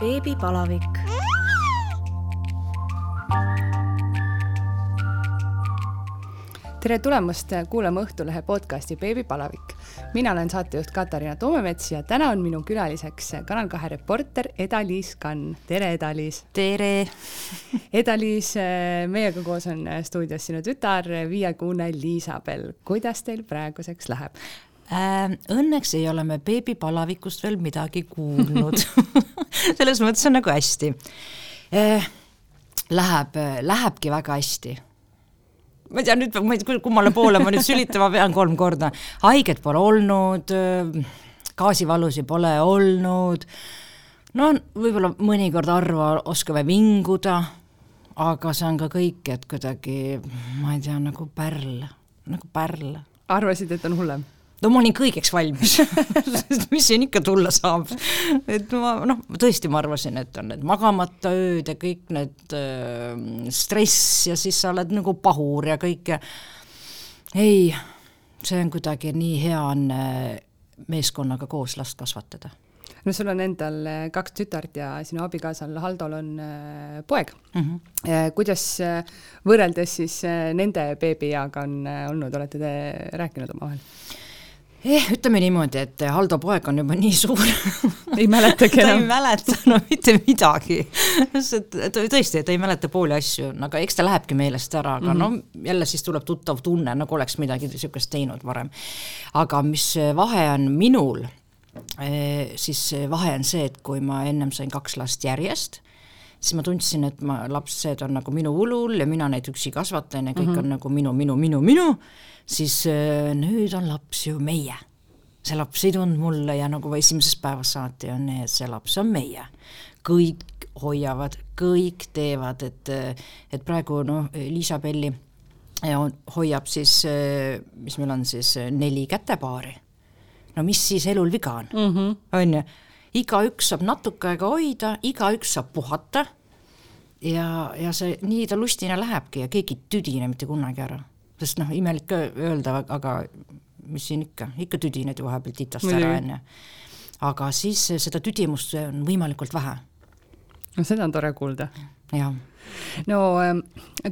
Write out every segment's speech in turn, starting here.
beebipalavik. tere tulemast kuulama Õhtulehe podcasti Beebipalavik. mina olen saatejuht Katariina Toomemets ja täna on minu külaliseks Kanal kahe reporter Eda-Liis Kann. tere, Eda-Liis! tere! Eda-Liis, meiega koos on stuudios sinu tütar, viiekuune Liisabel. kuidas teil praeguseks läheb? äh,? Õnneks ei ole me beebipalavikust veel midagi kuulnud selles mõttes on nagu hästi äh,. Läheb, lähebki väga hästi. ma ei tea nüüd, ma ei tea, kummale poole ma nüüd sülitama pean kolm korda. haiget pole olnud, gaasivalusi pole olnud, no võib-olla mõnikord harva oskame vinguda, aga see on ka kõik, et kuidagi, ma ei tea, nagu pärl, nagu pärl. arvasid, et on hullem? No ma olin kõigeks valmis mis siin ikka tulla saab. et ma noh, tõesti ma arvasin, et on need magamata ööd ja kõik need äh, stress ja siis sa oled nagu pahur ja kõik ja ei, see on kuidagi nii hea on äh, meeskonnaga koos last kasvatada no sul on endal äh, kaks tütart ja sinu abikaasal Haldol on äh, poeg mm. -hmm. kuidas võrreldes siis nende beebieaga on olnud, olete te rääkinud omavahel? Eh, ütleme niimoodi, et Haldo poeg on juba nii suur ei mäletagi enam. ta ei mäleta no mitte midagi. tõesti, ta ei mäleta pooli asju, aga eks ta lähebki meelest ära, aga mm -hmm. no jälle siis tuleb tuttav tunne, nagu oleks midagi niisugust teinud varem. aga mis vahe on minul, eh, siis vahe on see, et kui ma ennem sain kaks last järjest, siis ma tundsin, et ma, lapsed on nagu minu ulul ja mina neid üksi kasvatan ja kõik mm -hmm. on nagu minu, minu, minu, minu siis äh, nüüd on laps ju meie. see laps ei tulnud mulle ja nagu esimesest päevast saati on nii, et see laps on meie. kõik hoiavad, kõik teevad, et, et praegu noh, Liisabelli hoiab siis, mis meil on siis, neli kätepaari. no mis siis elul viga on mm, -hmm. on ju, igaüks saab natuke aega hoida, igaüks saab puhata ja, ja see, nii ta lustina lähebki ja keegi ei tüdine mitte kunagi ära sest noh, imelik ka öelda, aga mis siin ikka, ikka tüdined ju vahepeal titast ära, on ju. aga siis seda tüdimust on võimalikult vähe. no seda on tore kuulda. jah no ähm,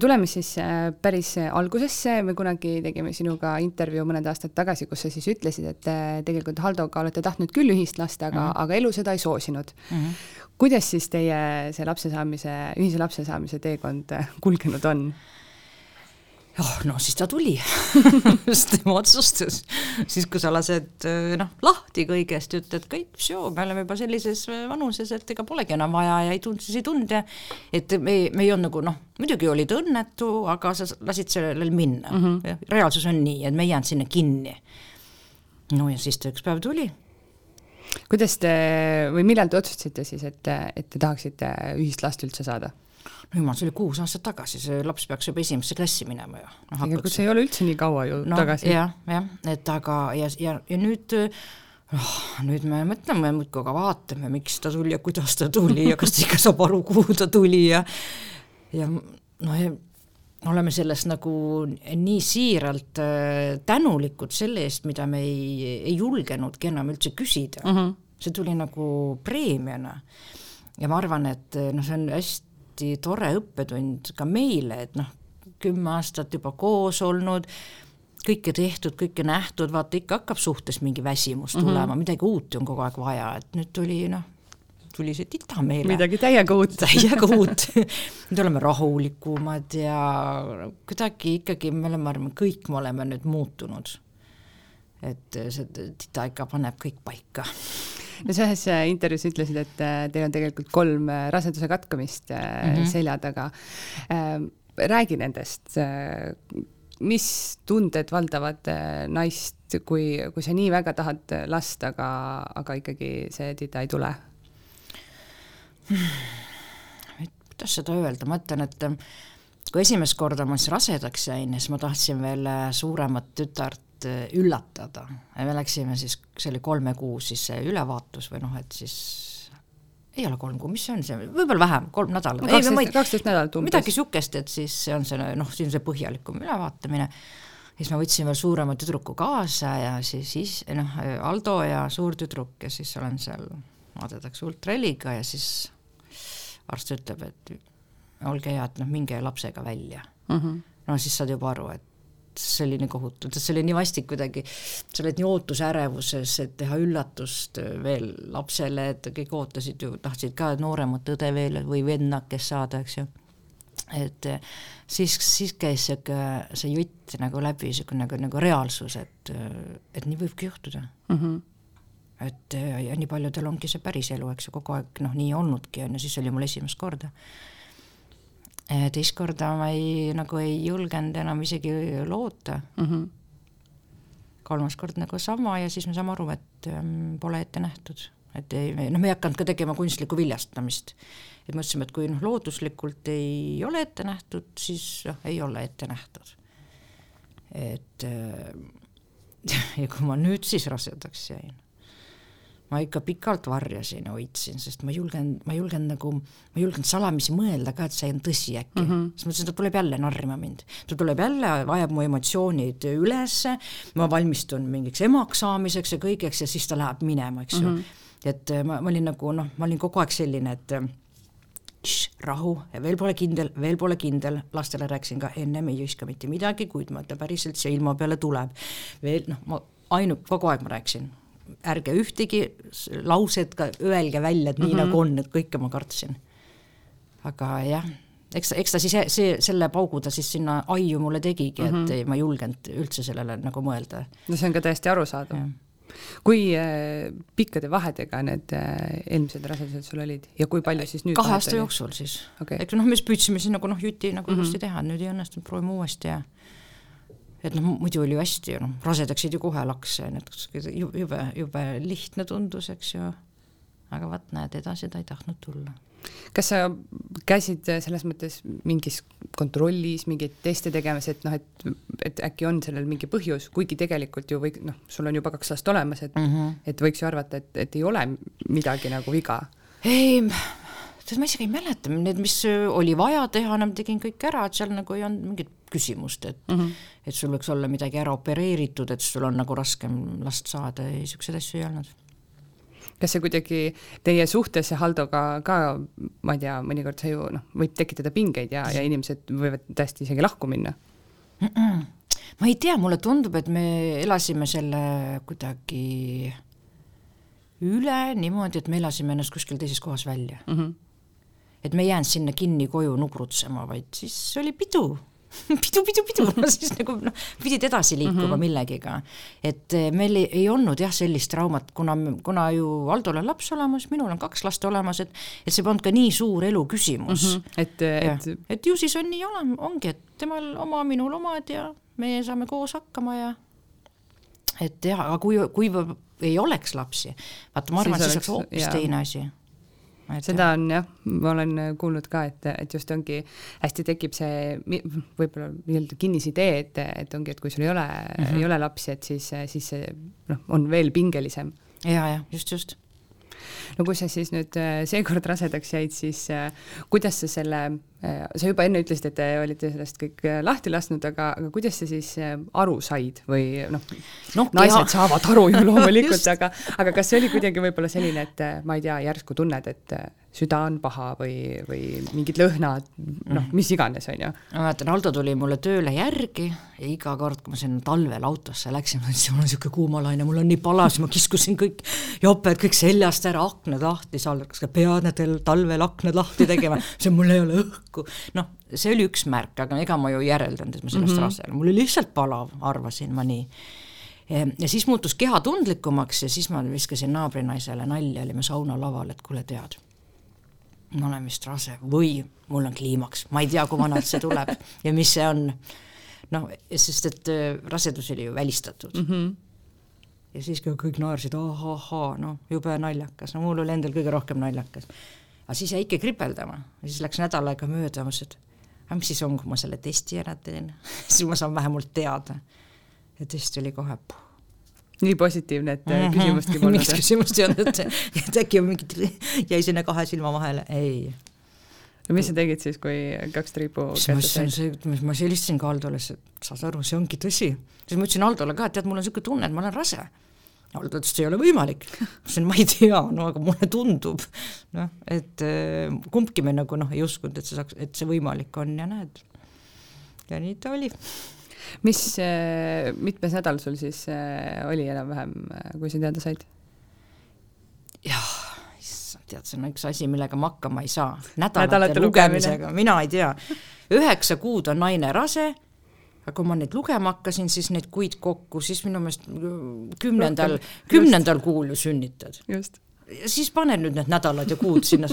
tuleme siis äh, päris algusesse, me kunagi tegime sinuga intervjuu mõned aastad tagasi, kus sa siis ütlesid, et äh, tegelikult Haldoga olete tahtnud küll ühist last, aga mm, -hmm. aga elu seda ei soosinud mm. -hmm. kuidas siis teie see lapse saamise, ühise lapse saamise teekond äh, kulgenud on? Oh no siis ta tuli sest tema otsustas, siis kui sa lased noh, lahti kõigest, ütled kõik, me oleme juba sellises vanuses, et ega polegi enam vaja ja ei tundnud, siis ei tundnud ja et me, me ei olnud nagu noh, muidugi olid õnnetu, aga sa lasid sellel minna mm. -hmm. reaalsus on nii, et me ei jäänud sinna kinni. no ja siis ta üks päev tuli kuidas te või millal te otsustasite siis, et, et te tahaksite ühist last üldse saada? No jumal, see oli kuus aastat tagasi, see laps peaks juba esimesse klassi minema ju tegelikult see ei ole üldse nii kaua ju no, tagasi. jah, jah, et aga ja, ja, ja nüüd oh, nüüd me mõtleme muudkui, aga vaatame, miks ta tuli ja kuidas ta tuli ja kas ta ikka saab aru, kuhu ta tuli ja ja noh, oleme sellest nagu nii siiralt äh, tänulikud selle eest, mida me ei, ei julgenudki enam üldse küsida mm. -hmm. see tuli nagu preemiana. ja ma arvan, et noh, see on hästi hästi tore õppetund ka meile, et noh, kümme aastat juba koos olnud, kõike tehtud, kõike nähtud, vaata ikka hakkab suhtes mingi väsimus mhm. tulema mm, -hmm. midagi uut on kogu aeg vaja, et nüüd tuli noh, tuli see tita meile. midagi täiega uut. täiega uut nüüd oleme rahulikumad ja kuidagi ikkagi me oleme, ma arvan, kõik me oleme nüüd muutunud. et see tita ikka paneb kõik paika sa ühes äh, intervjuus ütlesid, et äh, teil on tegelikult kolm äh, raseduse katkamist mm -hmm. selja taga. Ähm, räägi nendest, mis tunded valdavad naist, kui, kui sa nii väga tahad last, aga, aga ikkagi see tida ei tule? kuidas seda öelda, ma ütlen, et kui esimest korda ma siis rasedaks jäin, siis ma tahtsin veel suuremat tütart et äh, üllatada. me läksime siis, see oli kolme kuu siis see ülevaatus või noh, et siis ei ole kolm kuu, mis see on see, võib-olla vähem, kolm nädalat. kaksteist nädalat umbes. midagi niisugust, et siis see on see noh, siin see põhjalikum ülevaatamine, siis ma võtsin veel suurema tüdruku kaasa ja siis, siis noh, Aldo ja suur tüdruk ja siis olen seal, vaadatakse ultraheliga ja siis arst ütleb, et olge hea, et noh, minge lapsega välja mm. -hmm. no siis saad juba aru, et see oli nii kohutav, see oli nii vastik kuidagi, sa oled nii ootusärevuses, et teha üllatust veel lapsele, et kõik ootasid ju, tahtsid ka nooremat õde veel või vennakest saada, eks ju. et siis, siis käis sihuke, see jutt nagu läbi, niisugune nagu, nagu reaalsus, et, et nii võibki juhtuda mm. -hmm et ja nii paljudel ongi see päris elu, eks ju, kogu aeg noh, nii olnudki, on ju, siis oli mul esimest korda teist korda ma ei, nagu ei julgenud enam isegi loota mm. -hmm. kolmas kord nagu sama ja siis me saame aru, et ähm, pole ette nähtud, et ei, noh, me ei hakanud ka tegema kunstlikku viljastamist. et mõtlesime, et kui noh, looduslikult ei ole ette nähtud, siis noh, ei ole ette nähtud. et äh, ja kui ma nüüd siis rasedaks jäin ma ikka pikalt varjasin, hoidsin, sest ma julgen, ma julgen nagu, ma julgen salamisi mõelda ka, et see on tõsi äkki mm. -hmm. siis mõtlesin, et ta tuleb jälle narrima mind. ta tuleb jälle, ajab mu emotsioonid ülesse, ma valmistun mingiks emaks saamiseks ja kõigeks ja siis ta läheb minema, eks ju mm. -hmm. et äh, ma, ma olin nagu noh, ma olin kogu aeg selline, et Shh, rahu, veel pole kindel, veel pole kindel, lastele rääkisin ka ennem, ei viska mitte midagi, kuid ma ütlen päriselt, see ilma peale tuleb. veel noh, ma ainult kogu aeg ma rääkisin, ärge ühtegi lauset ka öelge välja, et nii mm -hmm. nagu on, et kõike ma kartsin. aga jah, eks, eks ta siis see, selle paugu ta siis sinna aiu mulle tegigi mm, -hmm. et ei, ma ei julgenud üldse sellele nagu mõelda. no see on ka täiesti arusaadav. kui äh, pikkade vahedega need äh, eelmised rasedused sul olid ja kui palju siis nüüd kahe aasta jooksul siis okay.. eks noh, me siis püüdsime siin nagu noh, juti nagu ilusti mm -hmm. teha, nüüd ei õnnestunud, proovime uuesti ja et noh, muidu oli ju hästi ju noh, rasedaks jäid ju kohe lakse, et jube, jube lihtne tundus, eks ju. aga vot näed, edasi ta ei tahtnud tulla. kas sa käisid selles mõttes mingis kontrollis mingeid teste tegemas, et noh, et, et äkki on sellel mingi põhjus, kuigi tegelikult ju või noh, sul on juba kaks last olemas, et mm, -hmm. et võiks ju arvata, et, et ei ole midagi nagu viga? ei, tead, ma isegi ei mäleta, need, mis oli vaja teha, ma tegin kõik ära, et seal nagu ei olnud mingit küsimust, et mm -hmm. et sul võiks olla midagi ära opereeritud, et sul on nagu raskem last saada ja niisuguseid asju ei olnud. kas see kuidagi teie suhtes Haldoga ka, ma ei tea, mõnikord see ju noh, võib tekitada pingeid ja, ja inimesed võivad täiesti isegi lahku minna mm? -mm. ma ei tea, mulle tundub, et me elasime selle kuidagi üle niimoodi, et me elasime ennast kuskil teises kohas välja mm. -hmm et me ei jäänud sinna kinni koju nugrutsema, vaid siis oli pidu pidu, pidu, pidu siis nagu noh, pidid edasi liikuma mm -hmm. millegiga. et eh, meil ei, ei olnud jah, sellist traumat, kuna, kuna ju Aldol on laps olemas, minul on kaks last olemas, et et see polnud ka nii suur elu küsimus mm. -hmm. et, et et ju siis on nii ole-, ongi, et temal oma, minul omad ja meie saame koos hakkama ja et jah, aga kui, kui ei oleks lapsi, vaata ma arvan, siis oleks hoopis teine asi seda on jah, ma olen kuulnud ka, et, et just ongi, hästi tekib see võib-olla nii-öelda kinnisidee, et, et ongi, et kui sul ei ole mm, -hmm. ei ole lapsi, et siis, siis see noh, on veel pingelisem. ja, ja just, just no kui sa siis nüüd äh, seekord rasedaks jäid, siis äh, kuidas sa selle, äh, sa juba enne ütlesid, et te olite sellest kõik lahti lasknud, aga, aga kuidas sa siis aru said või noh no,, naised jah. saavad aru ju loomulikult aga, aga kas see oli kuidagi võib-olla selline, et ma ei tea, järsku tunned, et süda on paha või, või mingid lõhnad, noh, mhm. mis iganes, on ju. ma mäletan, Aldo tuli mulle tööle järgi ja iga kord, kui ma sinna talvel autosse läksin, ma ütlesin, mul on niisugune kuumalaine, mul on nii palav, siis ma kiskusin kõik joped kõik seljast ära, aknad lahti, sa kas ka pead need talvel aknad lahti tegema, see mul ei ole õhku. noh, see oli üks märk, aga ega ma ju ei järeldanud, et ma sellest mm -hmm. rase olen, mul oli lihtsalt palav, arvasin ma nii ja siis muutus keha tundlikumaks ja siis ma viskasin naabrinaisele nalja, olime saunalaval, et kuule, tead ma olen vist rase või mul on kliimaks, ma ei tea, kui vanalt see tuleb ja mis see on. noh, sest et äh, rasedus oli ju välistatud mm. -hmm. ja siis kõik naersid, ahahaa, noh, jube naljakas, no mul oli endal kõige rohkem naljakas. aga siis jäi ikka kripeldama ja siis läks nädal aega mööda, ma mõtlesin, et aga mis siis on, kui ma selle testi ära teen siis ma saan vähemalt teada. ja test oli kohe puh nii positiivne, et mm -hmm. küsimustki polnud. mingit küsimust ei olnud, et, äkki mingit, jäi sinna kahe silma vahele, ei. no mis sa tegid siis, kui kaks triibu kätte said? ma helistasin ka Aldole, et saad aru, see ongi tõsi. siis ma ütlesin Aldole ka, et tead, mul on niisugune tunne, et ma olen rase. Aldo ütles, et see ei ole võimalik. ma ütlesin, ma ei tea, no aga mulle tundub, noh, et äh, kumbki me nagu noh, ei uskunud, et see saaks, et see võimalik on ja näed, ja nii ta oli. Mis, mitmes nädal sul siis oli enam-vähem, kui sa teada said? jah, issand, tead, see on üks asi, millega ma hakkama ei saa. nädalate lugemisega, mina ei tea. üheksa kuud on naine rase aga kui ma neid lugema hakkasin, siis neid kuid kokku, siis minu meelest kümnendal, kümnendal kuul ju sünnitad. siis pane nüüd need nädalad ja kuud sinna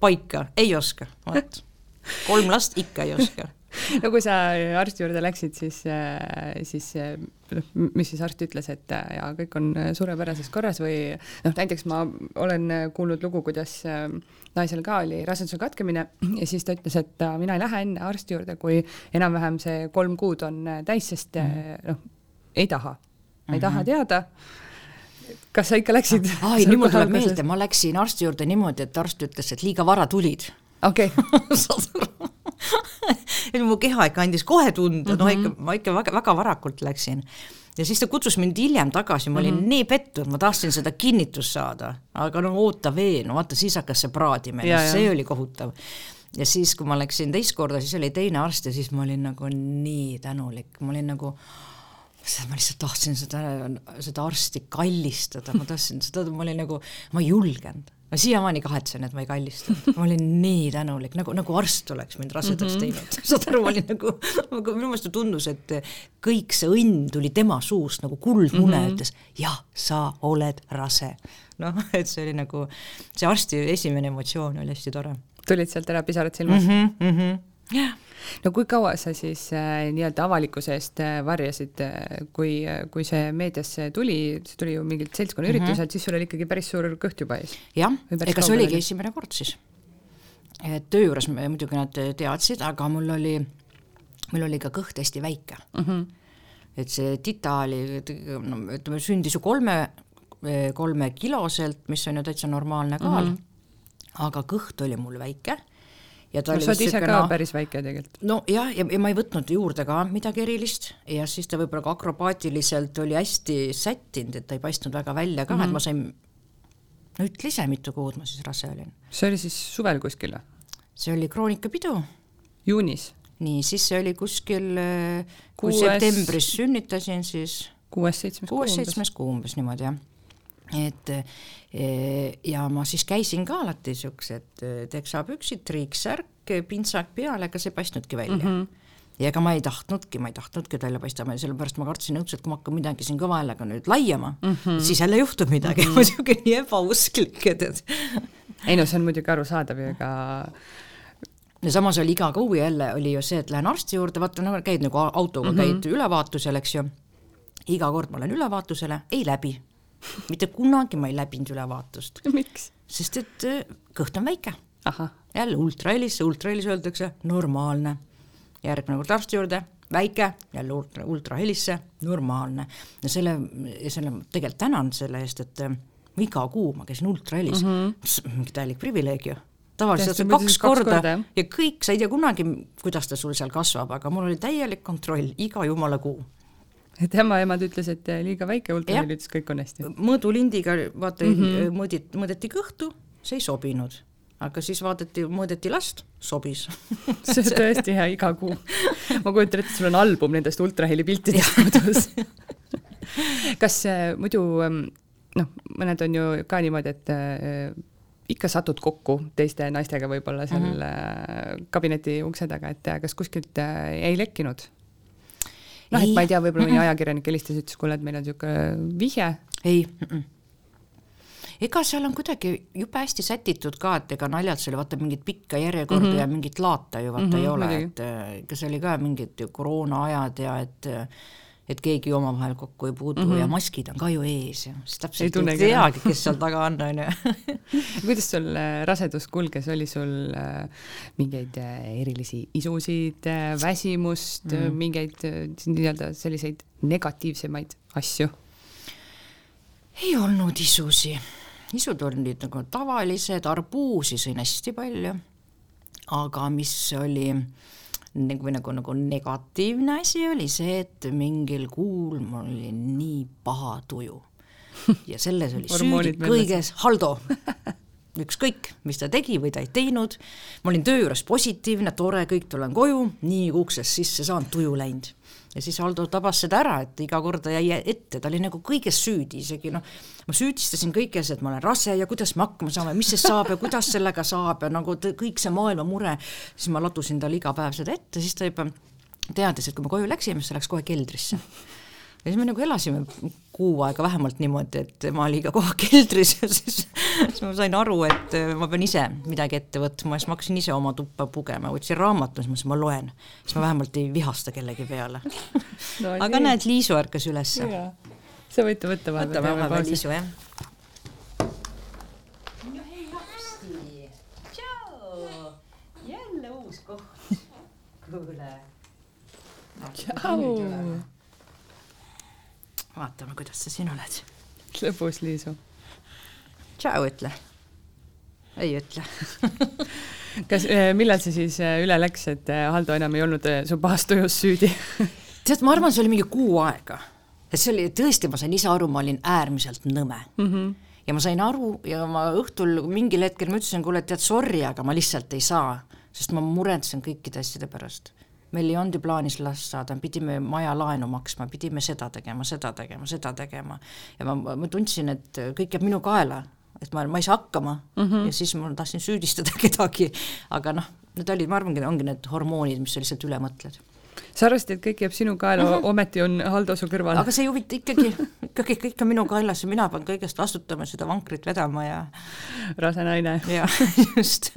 paika, ei oska, vot. kolm last ikka ei oska no kui sa arsti juurde läksid, siis, äh, siis äh, noh, mis siis arst ütles, et äh, ja kõik on suurepärases korras või noh, näiteks ma olen kuulnud lugu, kuidas naisel ka oli raseduse katkemine ja siis ta ütles, et mina ei lähe enne arsti juurde, kui enam-vähem see kolm kuud on täis, sest mhm. noh, ei taha, ei taha mhm. teada kas sa ikka läksid? ai, nüüd mul tuleb meelde, ma läksin arsti juurde niimoodi, et arst ütles, et liiga vara tulid. okei okay. mu keha ikka andis kohe tunda. Mm, -hmm. no ikka, ma ikka väga, väga varakult läksin. ja siis ta kutsus mind hiljem tagasi, ma olin mm -hmm. nii pettunud, ma tahtsin seda kinnitust saada, aga no oota veel, no vaata, siis hakkas see praadimine, see oli kohutav. Ja siis, kui ma läksin teist korda, siis oli teine arst ja siis ma olin nagu nii tänulik, ma olin nagu ma lihtsalt tahtsin seda, seda arsti kallistada, ma tahtsin seda, ma olin nagu, ma ei julgenud ma siiamaani kahetsen, et ma ei kallistanud, ma olin nii tänulik, nagu, nagu arst oleks mind rasedaks mhm. teinud, saad aru, ma olin nagu, nagu minu meelest tundus, et kõik see õnn tuli tema suust nagu kuldmune mm, -hmm. ütles jah, sa oled rase. noh, et see oli nagu, see arsti esimene emotsioon oli hästi tore. tulid sealt ära pisarad silmas mm? -hmm, mm -hmm. Jah no kui kaua sa siis äh, nii-öelda avalikkuse eest äh, varjasid, äh, kui, kui see meediasse tuli, see tuli ju mingilt seltskonnaürituselt mm, -hmm. siis sul oli ikkagi päris suur kõht juba ees? jah, ega see oligi esimene kord siis. töö juures muidugi nad teadsid, aga mul oli, mul oli ka kõht hästi väike mm. -hmm. et see tita oli, no ütleme, sündis ju kolme, kolmekiloselt, mis on ju täitsa normaalne kaal mm, -hmm. aga kõht oli mul väike ja ta no, oli ise ka no, päris väike tegelikult. nojah, ja, ja ma ei võtnud juurde ka midagi erilist ja siis ta võib-olla ka akrobaatiliselt oli hästi sättinud, et ta ei paistnud väga välja ka mm, -hmm. et ma sain, no ütle ise, mitu kuud ma siis rase olin. see oli siis suvel kuskil või? see oli kroonikapidu. juunis? nii, siis see oli kuskil, kui Kuues... septembris sünnitasin, siis kuues-seitsmes kuu umbes niimoodi, jah et eh, ja ma siis käisin ka alati siuksed eh, teksapüksid, triiksärk, pintsak peal, ega see ei paistnudki välja mm. -hmm ja ega ma ei tahtnudki, ma ei tahtnudki, et välja paistama ja sellepärast ma kartsin õudselt, kui ma hakkan midagi siin kõva häälega nüüd laiama mm, -hmm. siis jälle juhtub midagi mm, -hmm. ma siuke nii ebausklik, et, et ei no see on muidugi arusaadav ju, ega ja samas oli iga kuu jälle oli ju see, et lähen arsti juurde, vaata no käid nagu autoga mm, -hmm. käid ülevaatusel, eks ju. iga kord ma lähen ülevaatusele, ei läbi mitte kunagi ma ei läbinud ülevaatust. miks? sest et äh, kõht on väike. jälle ultrahelis, ultrahelis öeldakse normaalne. järgmine kord arsti juurde, väike, jälle ultra, ultrahelisse, normaalne. ja selle, selle, tegelikult tänan selle eest, et äh, iga kuu ma käisin ultrahelis mm, -hmm. mingi täielik privileeg ju tavaliselt see kaks korda, korda ja kõik, sa ei tea kunagi, kuidas ta sul seal kasvab, aga mul oli täielik kontroll iga jumala kuu et ämmaemand ütles, et liiga väike, ultraheli ütles, kõik on hästi. mõõdulindiga vaata mm -hmm. mõõdit-, mõõdeti kõhtu, see ei sobinud, aga siis vaadati, mõõdeti last, sobis see on tõesti hea, iga kuu. ma kujutan ette, sul on album nendest ultraheli piltidest kodus kas äh, muidu ähm, noh, mõned on ju ka niimoodi, et äh, ikka satud kokku teiste naistega võib-olla seal mm -hmm. kabineti ukse taga, et kas kuskilt äh, ei lekkinud noh, et ma ei tea, võib-olla mõni ajakirjanik helistas, ütles, kuule, et meil on niisugune vihje. ei mm. -mm ega seal on kuidagi jube hästi sätitud ka, et ega naljalt seal vaata mingit pikka järjekorda mm -hmm. ja mingit laata ju vaata mm -hmm, ei ole, et ega see oli ka mingid koroona-ajad ja et et keegi omavahel kokku ei puutu mm -hmm. ja maskid on ka ju ees ja siis täpselt ei, ei teagi, kes seal taga on, on ju. kuidas sul äh, rasedus kulges, oli sul äh, mingeid äh, erilisi isusid, väsimust mm, -hmm. mingeid nii-öelda selliseid negatiivsemaid asju? ei olnud isusi, isud olid nagu tavalised, arbuusi sõin hästi palju, aga mis oli äh, nagu, nagu, nagu negatiivne asi oli see, et mingil kuul mul oli nii paha tuju. ja selles oli süüdi kõiges Haldo ükskõik, mis ta tegi või ta ei teinud, ma olin töö juures positiivne, tore, kõik, tulen koju, nii kui uksest sisse saan, tuju läinud. Ja siis Aldo tabas seda ära, et iga kord ta jäi ette, ta oli nagu kõiges süüdi, isegi noh, ma süüdistasin kõiges, et ma olen rase ja kuidas me hakkama saame, mis sest saab ja kuidas sellega saab ja nagu kõik see maailma mure, siis ma ladusin talle iga päev seda ette, siis ta juba teadis, et kui me koju läksime, siis ta läks kohe keldrisse ja siis me nagu elasime kuu aega vähemalt niimoodi, et ema oli iga koha keldris ja siis, siis ma sain aru, et ma pean ise midagi ette võtma, siis ma hakkasin ise oma tuppa pugema, võtsin raamatu, siis mõtlesin, ma loen, siis ma vähemalt ei vihasta kellegi peale no,. aga nii. näed, Liisu ärkas ülesse. sa võite võtta vahepeal. võtame vahepeal Liisu, jah. jälle uus koht. kuule. tšau vaatame, kuidas sa siin oled. lõbus, Liisu. tšau ütle. ei ütle kas, eh, millal see siis eh, üle läks, et eh, Haldo enam ei olnud su pahas tujus süüdi tead, ma arvan, see oli mingi kuu aega. et see oli, tõesti, ma sain ise aru, ma olin äärmiselt nõme mm. -hmm ja ma sain aru ja ma õhtul mingil hetkel ma ütlesin, kuule, tead, sorry, aga ma lihtsalt ei saa, sest ma muretsen kõikide asjade pärast meil ei olnud ju plaanis last saada, pidime maja laenu maksma, pidime seda tegema, seda tegema, seda tegema. ja ma, ma tundsin, et kõik jääb minu kaela, et ma, ma ei saa hakkama mm -hmm. ja siis ma tahtsin süüdistada kedagi, aga noh, need olid, ma arvangi, ongi need hormoonid, mis sa lihtsalt üle mõtled sa arvasid, et kõik jääb sinu kaela mm, -hmm. ometi on Haldo su kõrval. aga see ei huvita ikkagi, ikkagi kõik on minu kaelas ja mina pean kõigest vastutama, seda vankrit vedama ja rase naine. jah, just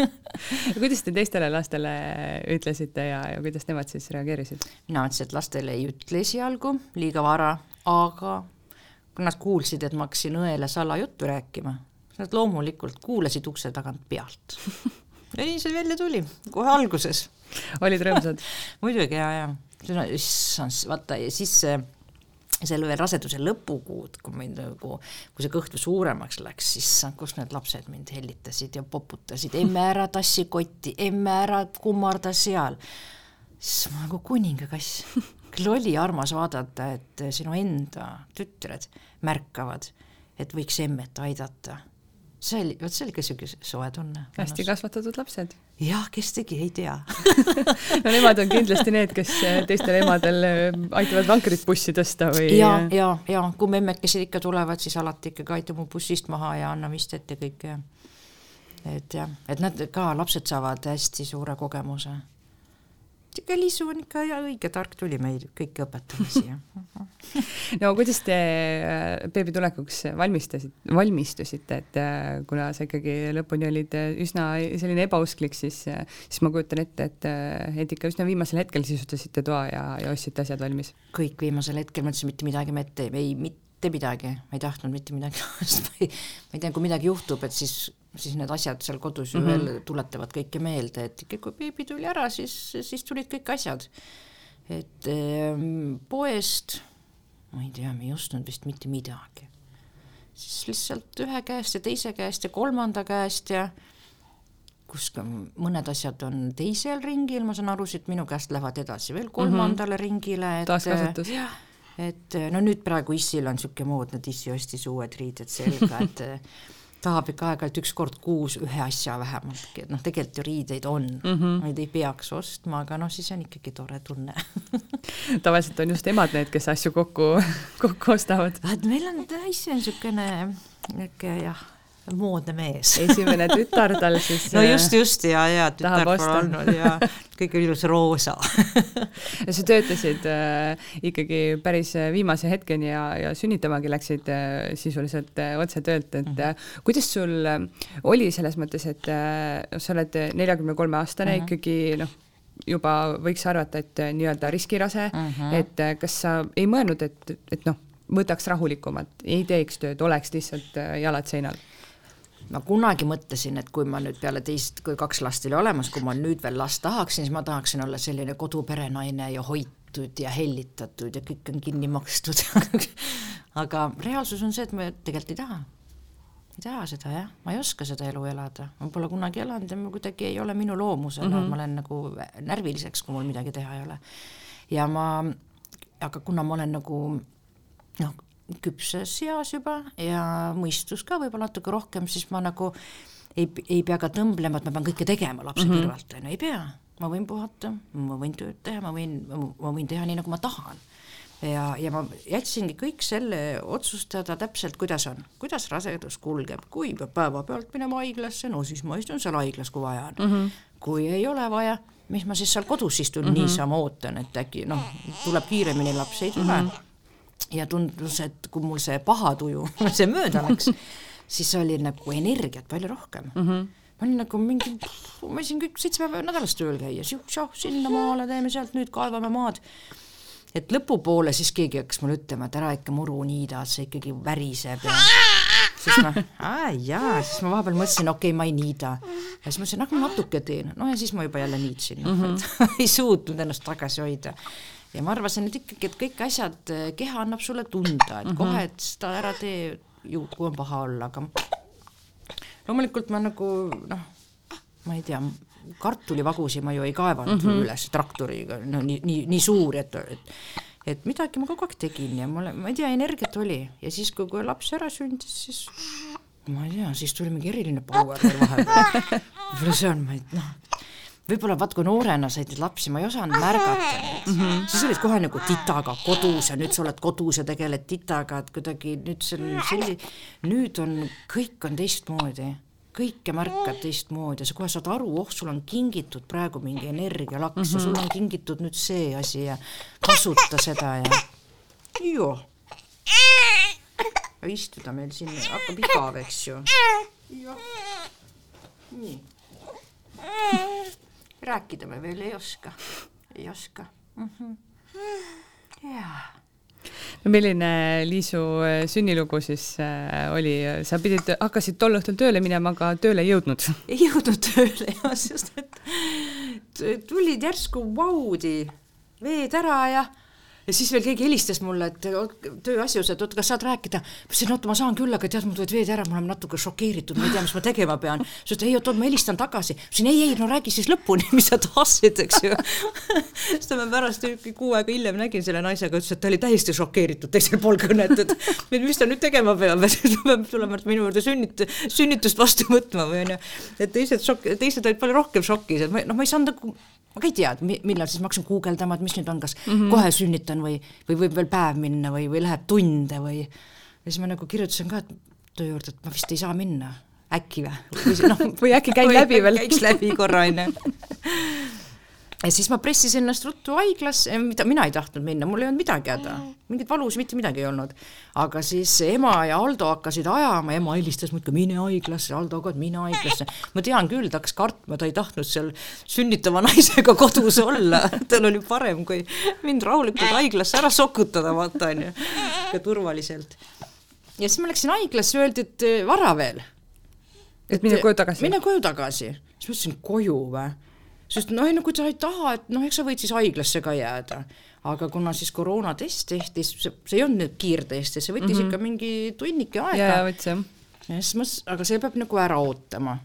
kuidas te teistele lastele ütlesite ja, ja kuidas nemad siis reageerisid? mina mõtlesin, et lastele ei ütle esialgu, liiga vara, aga kui nad kuulsid, et ma hakkasin õele salajuttu rääkima, nad loomulikult kuulasid ukse tagant pealt ja nii see välja tuli, kohe alguses. Olid rõõmsad muidugi ja, ja issand, vaata ja siis see selle veel raseduse lõpukuud, kui mind nagu, kui see kõht suuremaks läks, siis kus need lapsed mind hellitasid ja poputasid, emme ära tassi kotti, emme ära kummarda seal. siis ma nagu kuningakass, küll oli armas vaadata, et sinu enda tütred märkavad, et võiks emmet aidata see oli, vot see oli ka niisugune soe tunne. hästi kasvatatud lapsed. Jah, kes tegi, ei tea no nemad on kindlasti need, kes teistel emadel äh, aitavad vankrit bussi tõsta või? ja, ja, ja kui memmekesed ikka tulevad, siis alati ikkagi aita mu bussist maha ja anna vistet ja kõike. et jah, et nad ka, lapsed saavad hästi suure kogemuse ikka Liisu on ikka õige tark tuli meil kõiki õpetama siia no kuidas te äh, beebi tulekuks valmistasid, valmistusite, et äh, kuna sa ikkagi lõpuni olid äh, üsna selline ebausklik, siis, siis ma kujutan ette, et, et ikka üsna viimasel hetkel sisustasite toa ja, ja ostsite asjad valmis? kõik viimasel hetkel, ma ütlesin, mitte midagi me ette ei, mitte midagi, ma ei tahtnud mitte midagi osta, ma ei, tea, kui midagi juhtub, et siis siis need asjad seal kodus ju mm -hmm. veel tuletavad kõike meelde, et ikka kui beebi tuli ära, siis, siis tulid kõik asjad. et ähm, poest, ma ei tea, me ei ostnud vist mitte midagi. siis lihtsalt ühe käest ja teise käest ja kolmanda käest ja kus ka mõned asjad on teisel ringil, ma saan aru, siit minu käest lähevad edasi veel kolmandale mm -hmm. ringile, et taaskasutus. Et no nüüd praegu issil on niisugune mood, et issi ostis uued riided selga, et tahab ikka aeg-ajalt üks kord kuus ühe asja vähemaltki, et noh, tegelikult ju riideid on mm, -hmm. neid ei peaks ostma, aga noh, siis on ikkagi tore tunne tavaliselt on just emad need, kes asju kokku, kokku ostavad. meil on hästi niisugune niisugune jah moodne mees esimene tütar tal siis no just, just ja, ja tütar pole olnud ja kõik ilus roosa ja sa töötasid äh, ikkagi päris äh, viimase hetkeni ja, ja sünnitamagi läksid äh, sisuliselt äh, otse töölt, et mm -hmm. kuidas sul äh, oli selles mõttes, et äh, sa oled neljakümne kolme aastane mm -hmm. ikkagi noh, juba võiks arvata, et äh, nii-öelda riskirase mm, -hmm. et äh, kas sa ei mõelnud, et, et noh, võtaks rahulikumalt, ei teeks tööd, oleks lihtsalt äh, jalad seinal? Ma kunagi mõtlesin, et kui ma nüüd peale teist, kui kaks last oli olemas, kui ma nüüd veel last tahaksin, siis ma tahaksin olla selline koduperenaine ja hoitud ja hellitatud ja kõik on kinni makstud aga reaalsus on see, et ma tegelikult ei taha. ei taha seda jah, ma ei oska seda elu elada, ma pole kunagi elanud ja ma kuidagi ei ole minu loomusena mm, -hmm. ma olen nagu närviliseks, kui mul midagi teha ei ole. ja ma, aga kuna ma olen nagu noh, küpses eas juba ja mõistus ka võib-olla natuke rohkem, siis ma nagu ei, ei pea ka tõmblema, et ma pean kõike tegema lapse mm -hmm. kõrvalt, on ju, ei pea. ma võin puhata, ma võin tööd teha, ma võin, ma võin teha nii, nagu ma tahan ja, ja ma jätsingi kõik selle otsustada täpselt, kuidas on, kuidas rasedus kulgeb, kui peab päevapealt minema haiglasse, no siis ma istun seal haiglas, kui vaja on mm. -hmm. kui ei ole vaja, mis ma siis seal kodus istun mm -hmm. niisama ootan, et äkki noh, tuleb kiiremini laps, ei tule mm. -hmm. Ja tundus, et kui mul see paha tuju see mööda läks, siis oli nagu energiat palju rohkem mm. -hmm ma olin nagu mingi, ma võisin kõik seitse päeva nädalas tööl käia, siuh-šah, sinnamaale teeme sealt nüüd, kaevame maad et lõpupoole siis keegi hakkas mulle ütlema, et ära ikka muru niida, see ikkagi väriseb ja siis ma, aa jaa, siis ma vahepeal mõtlesin, okei okay,, ma ei niida. ja siis mõtlesin, ah ma natuke teen, no ja siis ma juba jälle niitsin mm, -hmm. et ei suutnud ennast tagasi hoida. Ja ma arvasin, et ikkagi, et kõik asjad, keha annab sulle tunda, et mm -hmm. kohe, et seda ära tee, ju kui on paha olla, aga loomulikult ma nagu noh, ma ei tea, kartulivagusi ma ju ei kaevanud mm -hmm. üles traktoriga, no nii, nii, nii suur, et, et et midagi ma kogu aeg tegin ja mulle, ma ei tea, energiat oli ja siis, kui, kui laps ära sündis, siis ma ei tea, siis tuli mingi eriline power veel vahepeal. võib-olla see on, ma ei noh, võib-olla vaat kui noorena said neid lapsi, ma ei osanud märgata neid mm, -hmm. siis olid kohe nagu titaga kodus ja nüüd sa oled kodus ja tegeled titaga, et kuidagi nüüd see on selline, nüüd on, kõik on teistmoodi kõike märkad teistmoodi ja sa kohe saad aru, oh, sul on kingitud praegu mingi energialaks mm -hmm. ja sul on kingitud nüüd see asi ja kasuta seda ja joo. istuda meil siin hakkab igav, eks ju. nii. Rääkida me veel ei oska, ei oska mm. -hmm. jaa no milline Liisu äh, sünnilugu siis äh, oli, sa pidid, hakkasid tol õhtul tööle minema, aga tööle ei jõudnud? ei jõudnud tööle jah, sest et tulid järsku vaudi, veed ära ja ja siis veel keegi helistas mulle, et tööasjus, et oot, kas saad rääkida. ma ütlesin, oota, ma saan küll, aga tead, mul tulid veed ära, me oleme natuke šokeeritud, ma ei tea, mis ma tegema pean. siis ütles, ei, oot, ma helistan tagasi. ma ütlesin, ei, ei, no räägi siis lõpuni, mis sa tahtsid, eks ju. siis ma pärast kuu aega hiljem nägin selle naisega, ütles, et ta oli täiesti šokeeritud teisel pool kõnet, et mis ta nüüd tegema peab, et ta peab tulema minu juurde sünnit-, sünnitust vastu võtma või onju. et teised šokk, teised olid palju rohkem šokis, et ma noh, ma ei saanud nagu ma ka ei tea, millal siis ma hakkasin guugeldama, et mis nüüd on, kas mm -hmm. kohe sünnitan või, või võib veel päev minna või, või läheb tunde või ja siis ma nagu kirjutasin ka, töö juurde, et ma vist ei saa minna, äkki või, või noh, või äkki käin läbi veel. käiks läbi korra, onju ja siis ma pressisin ennast ruttu haiglasse, mida mina ei tahtnud minna, mul ei olnud midagi häda, mingit valusid mitte midagi ei olnud. aga siis ema ja Aldo hakkasid ajama, ema helistas muudkui mine haiglasse, Aldo ka, et mine haiglasse. ma tean küll, ta hakkas kartma, ta ei tahtnud seal sünnitava naisega kodus olla, tal oli parem, kui mind rahulikult haiglasse ära sokutada, vaata onju, ka turvaliselt. ja siis ma läksin haiglasse, öeldi, et vara veel. et mine koju tagasi? mine koju tagasi. siis ma ütlesin, koju või? Sest noh, no kui sa ei taha, et noh, eks sa võid siis haiglasse ka jääda. aga kuna siis koroonatest tehti, see, ei olnud nüüd kiirtest, see võttis mm -hmm. ikka mingi tunnike aega. jaa, võttis jah. ja siis ma, aga see peab nagu ära ootama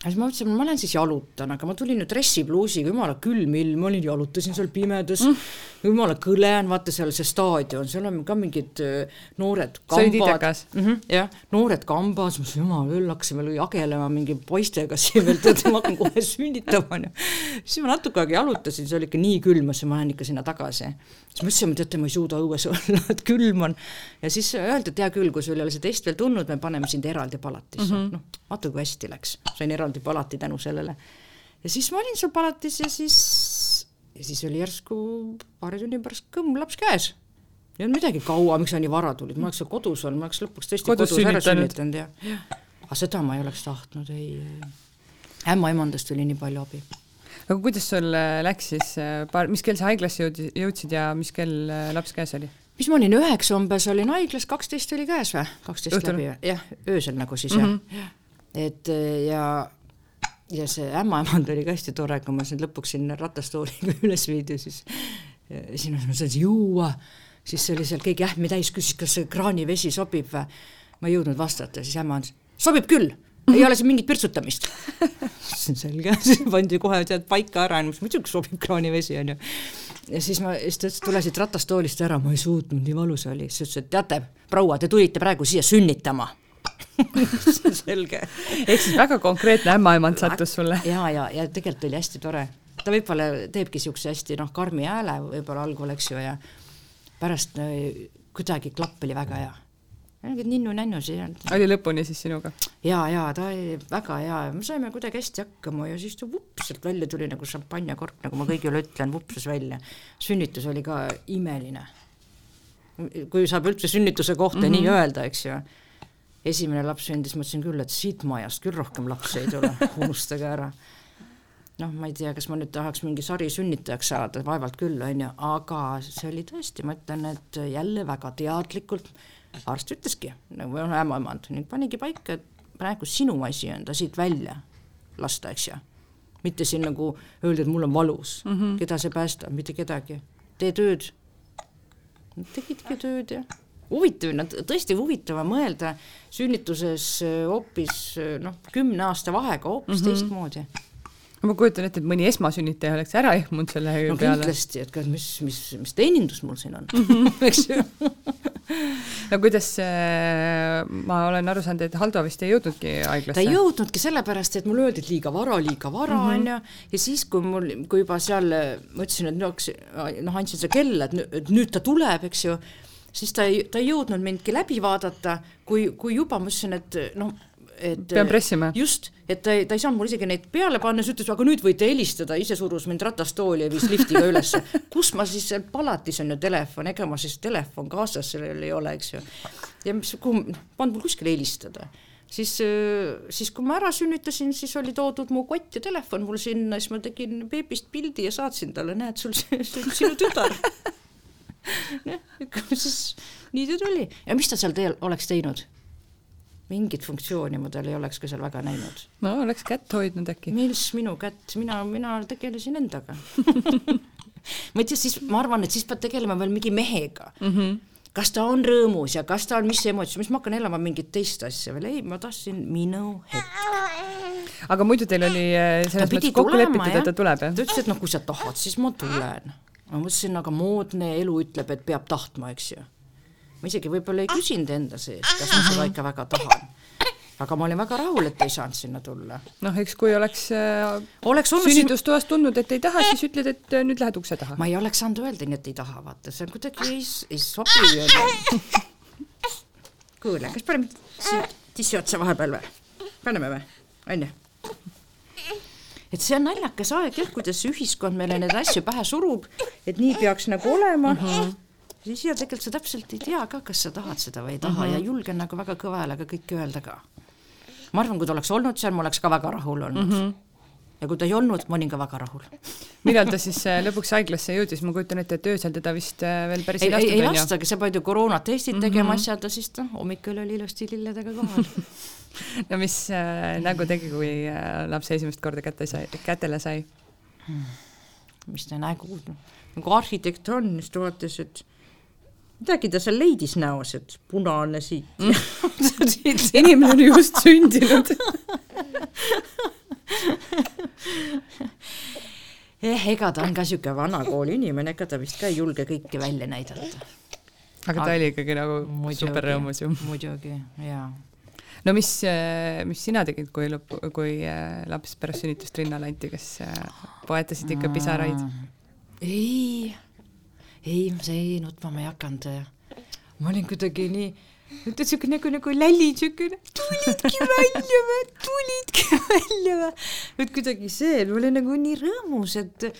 ja siis ma mõtlesin, ma lähen siis jalutan, aga ma tulin nüüd dressipluusiga, jumala külm ilm, ma olin, jalutasin seal pimedas mm., jumala kõle on, vaata seal see staadion, seal on ka mingid äh, noored kambad. Mm -hmm, jah, noored kambas, ma mõtlesin, jumal, küll hakkasime jagelema mingi poistega siin veel, tead, ma hakkan kohe sünnitama, onju. siis ma natuke aega jalutasin, see oli ikka nii külm, ma mõtlesin, ma lähen ikka sinna tagasi siis mõtlesime, teate, ma ei suuda õues olla, et külm on. ja siis öeldi, et hea küll, kui sul ei ole see test veel tulnud, me paneme sind eraldi palatisse mm -hmm.. noh, vaata kui hästi läks, sain eraldi palati tänu sellele. ja siis ma olin seal palatis ja siis, ja siis oli järsku paari tunni pärast kõmm laps käes. ei olnud midagi kaua, miks sa nii vara tulid, ma oleks seal kodus olnud, ma oleks lõpuks tõesti kodus, kodus ära sünnitanud ja, aga seda ma ei oleks tahtnud, ei, ämmaemandast oli nii palju abi aga kuidas sul äh, läks siis, äh, paar, mis kell sa haiglasse jõudis, jõudsid ja mis kell äh, laps käes oli? mis ma olin, üheksa umbes olin haiglas, kaksteist oli käes või? kaksteist läbi, jah, öösel nagu siis mm -hmm. jah. et ja, ja see ämmaemand oli ka hästi tore, kui ma siin lõpuks sinna ratastooliga üles viidi, siis siin ma sain juua, siis oli seal keegi ähmi täis, küsis, kas see kraanivesi sobib või. ma ei jõudnud vastata, siis ämma ütles, sobib küll ei ole siin mingit pirtsutamist ütlesin selge, siis pandi kohe tead paika ära, muidugi sobib kraanivesi onju. ja siis ma, siis ta ütles, tule siit ratastoolist ära, ma ei suutnud, nii valus oli, siis ütles, et teate, proua, te tulite praegu siia sünnitama selge. ehk siis väga konkreetne ämmaemand sattus sulle. ja, ja, ja tegelikult oli hästi tore. ta võib-olla teebki niisuguse hästi noh, karmi hääle võib-olla algul, eks ju, ja pärast äh, kuidagi klapp oli väga hea mingid ninnu-nännusid ei olnud. oli lõpuni siis sinuga? ja, ja ta oli väga hea ja me saime kuidagi hästi hakkama ja siis ta vups sealt välja tuli nagu šampanjakork, nagu ma kõigile ütlen, vupsas välja. sünnitus oli ka imeline. kui saab üldse sünnituse kohta mm -hmm. nii öelda, eks ju. Esimene laps sündis, mõtlesin küll, et siit majast küll rohkem lapsi ei tule, unustage ära noh, ma ei tea, kas ma nüüd tahaks mingi sarisünnitajaks saada, vaevalt küll, on ju, aga see oli tõesti, ma ütlen, et jälle väga teadlikult arst ütleski, nagu on ämmaemand, nüüd panigi paika, et praegu sinu asi on ta siit välja lasta, eks ju. mitte siin nagu öelda, et mul on valus mm, -hmm. keda see päästab, mitte kedagi. tee tööd. tegidki tööd ja huvitav, no tõesti huvitav on mõelda sünnituses hoopis noh, kümne aasta vahega hoopis mm -hmm. teistmoodi ma kujutan ette, et mõni esmasünnitaja oleks ära ehmunud selle no, peale. kindlasti, et mis, mis, mis teenindus mul siin on -hmm. eks ju no kuidas äh, ma olen aru saanud, et Haldo vist ei jõudnudki haiglasse? ta ei jõudnudki sellepärast, et mulle öeldi, et liiga vara, liiga vara mhm. mm -hmm. ja siis, kui mul, kui juba seal ma ütlesin, et noh, noh andsin seda kella, et nüüd ta tuleb, eks ju, siis ta ei, ta ei jõudnud mindki läbi vaadata, kui, kui juba ma ütlesin, et noh et pean pressima. just, et ta ei, ta ei saanud mul isegi neid peale panna, siis ütles, aga nüüd võite helistada, ise surus mind ratastooli ja viis liftiga ülesse. kus ma siis, palatis on ju telefon, ega ma siis telefon kaasas sellel ei ole, eks ju. ja mis, kuhu, polnud mul kuskile helistada siis, siis kui ma ära sünnitasin, siis oli toodud mu kott ja telefon mul sinna, siis ma tegin beebist pildi ja saatsin talle, näed, sul see on sinu tütar. siis nii ta tuli ja mis ta seal teel oleks teinud mingit funktsiooni ma tal ei oleks ka seal väga näinud. no oleks kätt hoidnud äkki. mis minu kätt, mina, mina tegelesin endaga ma ei tea, siis ma arvan, et siis pead tegelema veel mingi mehega mm. -hmm kas ta on rõõmus ja kas ta on mis emotsioon, mis ma hakkan elama mingit teist asja veel, ei, ma tahtsin minu hetk. aga muidu teil oli äh, selles mõttes kokku lepitud, et ta tuleb, jah? ta ütles, et noh, kui sa tahad, siis ma tulen. Ma mõtlesin, aga moodne elu ütleb, et peab tahtma, eks ju ma isegi võib-olla ei küsinud enda sees, kas ma seda ikka väga tahan. aga ma olin väga rahul, et ei saanud sinna tulla. noh, eks kui oleks, äh, oleks sünnitustoas tundnud, et ei taha, siis ütled, et äh, nüüd lähed ukse taha. ma ei oleks saanud öelda nii, et ei taha, vaata, see on kuidagi ei, ei sobi kuule, kas paneme siia tissi otsa vahepeal või? paneme või? onju? Et see on naljakas aeg jah, kuidas ühiskond meile neid asju pähe surub, et nii peaks nagu olema mm. -hmm siis ja tegelikult sa täpselt ei tea ka, kas sa tahad seda või ei taha mm -hmm. ja julgen nagu väga kõva häälega kõike öelda ka. ma arvan, kui ta oleks olnud seal, ma oleks ka väga rahul olnud mm. -hmm ja kui ta ei olnud, ma olin ka väga rahul. millal ta siis äh, lõpuks haiglasse jõudis, ma kujutan ette, et öösel teda vist äh, veel päris ei lastud, ei, ei lastagi, sa pead ju koroonatestid mm -hmm. tegema, asjad ja siis ta hommikul oli ilusti lilledega kohal no mis äh, nägu tegi, kui äh, laps esimest korda kätte sai, kätele sai hmm.? mis ta nägu, nagu arhitekt on, siis ta vaatas, et midagi ta seal leidis näos, et punane siit mm. inimene on just sündinud eh, ega ta on ka niisugune vanakooli inimene, ega ta vist ka ei julge kõike välja näidata. aga ta oli ikkagi nagu super rõõmus ju. muidugi, jaa. no mis, eh, mis sina tegid, kui lõpp, kui eh, laps pärast sünnitust rinnale anti, kas eh, poetasid ikka pisaraid? ei ei, see nutma ma ei hakanud. ma olin kuidagi nii, siuke nagu, nagu lälli, siukene, tulidki välja või, tulidki välja või. et kuidagi see, ma olin nagu nii rõõmus, et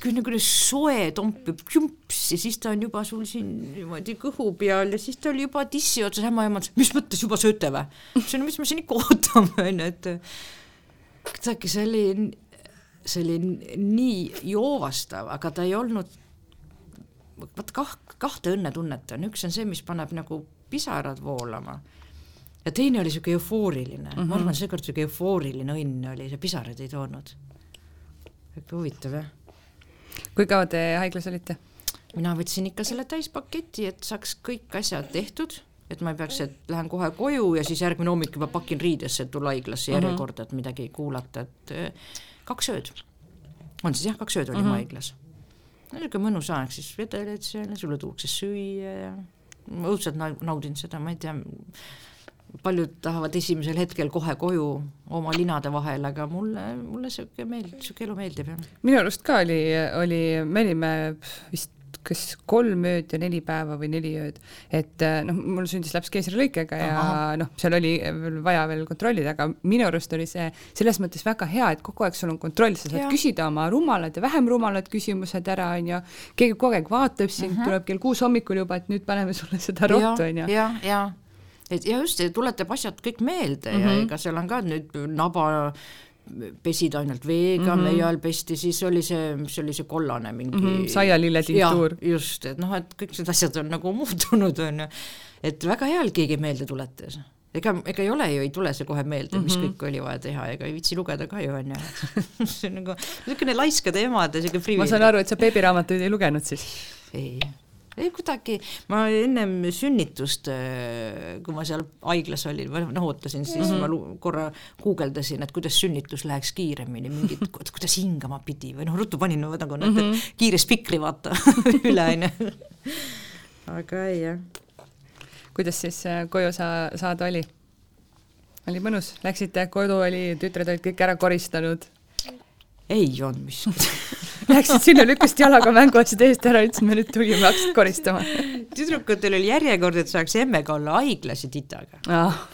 kui nagu soe tompib jumps ja siis ta on juba sul siin niimoodi kõhu peal ja siis ta oli juba tissi otsas, ämma ema ütles, mis mõttes juba sööte või? ma ütlesin, mis me siin ikka ootame, onju, et kuidagi see oli, see oli nii joovastav, aga ta ei olnud vot kah-, kahte õnnetunnet on, üks on see, mis paneb nagu pisarad voolama ja teine oli niisugune eufooriline mm, -hmm. ma arvan, seekord niisugune eufooriline õnn oli, see pisaraid ei toonud. ikka huvitav, jah. kui kaua te haiglas olite? mina võtsin ikka selle täispaketi, et saaks kõik asjad tehtud, et ma ei peaks, et lähen kohe koju ja siis järgmine hommik juba pakin riidesse, et tulla haiglasse mhm. järjekorda, et midagi kuulata, et kaks ööd. on siis jah, kaks ööd olime mm -hmm. haiglas niisugune mõnus aeg, siis vedeled seal ja sulle tuuakse süüa ja ma õudselt naudin seda, ma ei tea, paljud tahavad esimesel hetkel kohe koju oma linade vahel, aga mulle, mulle niisugune meeldib, niisugune elu meeldib, jah. minu arust ka oli, oli, me olime vist kas kolm ööd ja neli päeva või neli ööd, et äh, noh, mul sündis laps keisrilõikega ja noh, seal oli veel vaja veel kontrollida, aga minu arust oli see selles mõttes väga hea, et kogu aeg sul on kontroll, sa saad ja. küsida oma rumalad ja vähem rumalad küsimused ära, onju. keegi kogu aeg vaatab sind uh, mhm. -huh. tuleb kell kuus hommikul juba, et nüüd paneme sulle seda rottu, onju. ja, ja et ja just, tuletab asjad kõik meelde mm -hmm. ja mhm. ega seal on ka nüüd naba pesid ainult veega mm, -hmm. meie ajal pesti, siis oli see, mis oli see kollane mingi mm -hmm. saialilletintuur. just, et noh, et kõik need asjad on nagu muutunud, on ju. et väga hea, et keegi meelde tuletas. ega, ega ei ole ju, ei tule see kohe meelde, mis mm -hmm. kõik oli vaja teha, ega ei viitsi lugeda ka ju, on ju. see on nagu niisugune laiskade emade niisugune privileeg. ma saan aru, et sa beebiraamatuid ei lugenud siis? ei ei kuidagi, ma ennem sünnitust, äh, kui ma seal haiglas olin või noh, ootasin, siis mm -hmm. ma korra guugeldasin, et kuidas sünnitus läheks kiiremini, mingid, kuidas hingama pidi või noh, ruttu panin nagu mm -hmm. kiire spikri vaata üle onju. aga ei jah. kuidas siis äh, koju sa saada oli? oli mõnus, läksite kodu, oli, tütred olid kõik ära koristanud? Ei olnud miskit Läksid sinna, lükkasid jalaga mänguasjad eest ära, ütlesid, me nüüd tulime, hakkasid koristama. tüdrukutel oli järjekord, et saaks emmega olla haiglas ja titaga. Ah..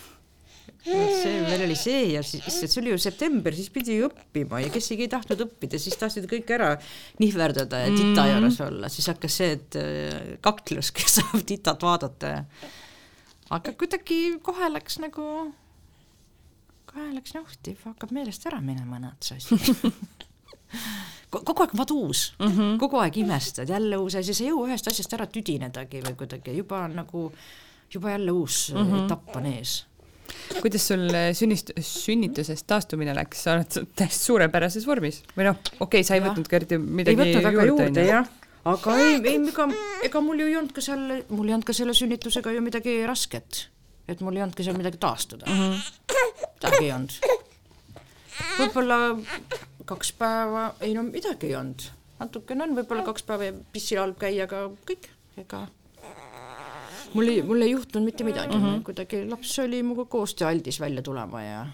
see, meil oli see ja siis, see oli ju september, siis pidi õppima ja kes ei tahtnud õppida, siis tahtsid kõik ära nihverdada ja tita mm. juures olla, siis hakkas see, et äh, kaklus, kes saab titat vaadata. Ja aga kuidagi kohe läks nagu, kohe läks nauhtiv, hakkab meelest ära minema näed see asi kogu aeg vaat uus mm, -hmm. kogu aeg imestad, jälle uus asi, sa ei jõua ühest asjast ära tüdinedagi või kuidagi juba on nagu, juba jälle uus mm -hmm. etapp on ees kuidas sul sünnist-, sünnitusest taastumine läks, sa oled täiesti suurepärases vormis või noh, okei okay,, sa ei ja. võtnud eriti midagi ei võtnud väga juurde, juurde, jah, aga ei, ei, ega, ega mul ju ei olnud ka seal, mul ei olnud ka selle sünnitusega ju midagi rasket. Et mul ei olnudki seal midagi taastada mm. -hmm. midagi ei olnud. võib-olla kaks päeva, ei no midagi ei olnud, natukene on, võib-olla kaks päeva pissi all käia, aga kõik, ega mul ei, mul ei juhtunud mitte midagi mm, -hmm. kuidagi laps oli minuga koostööaldis välja tulema ja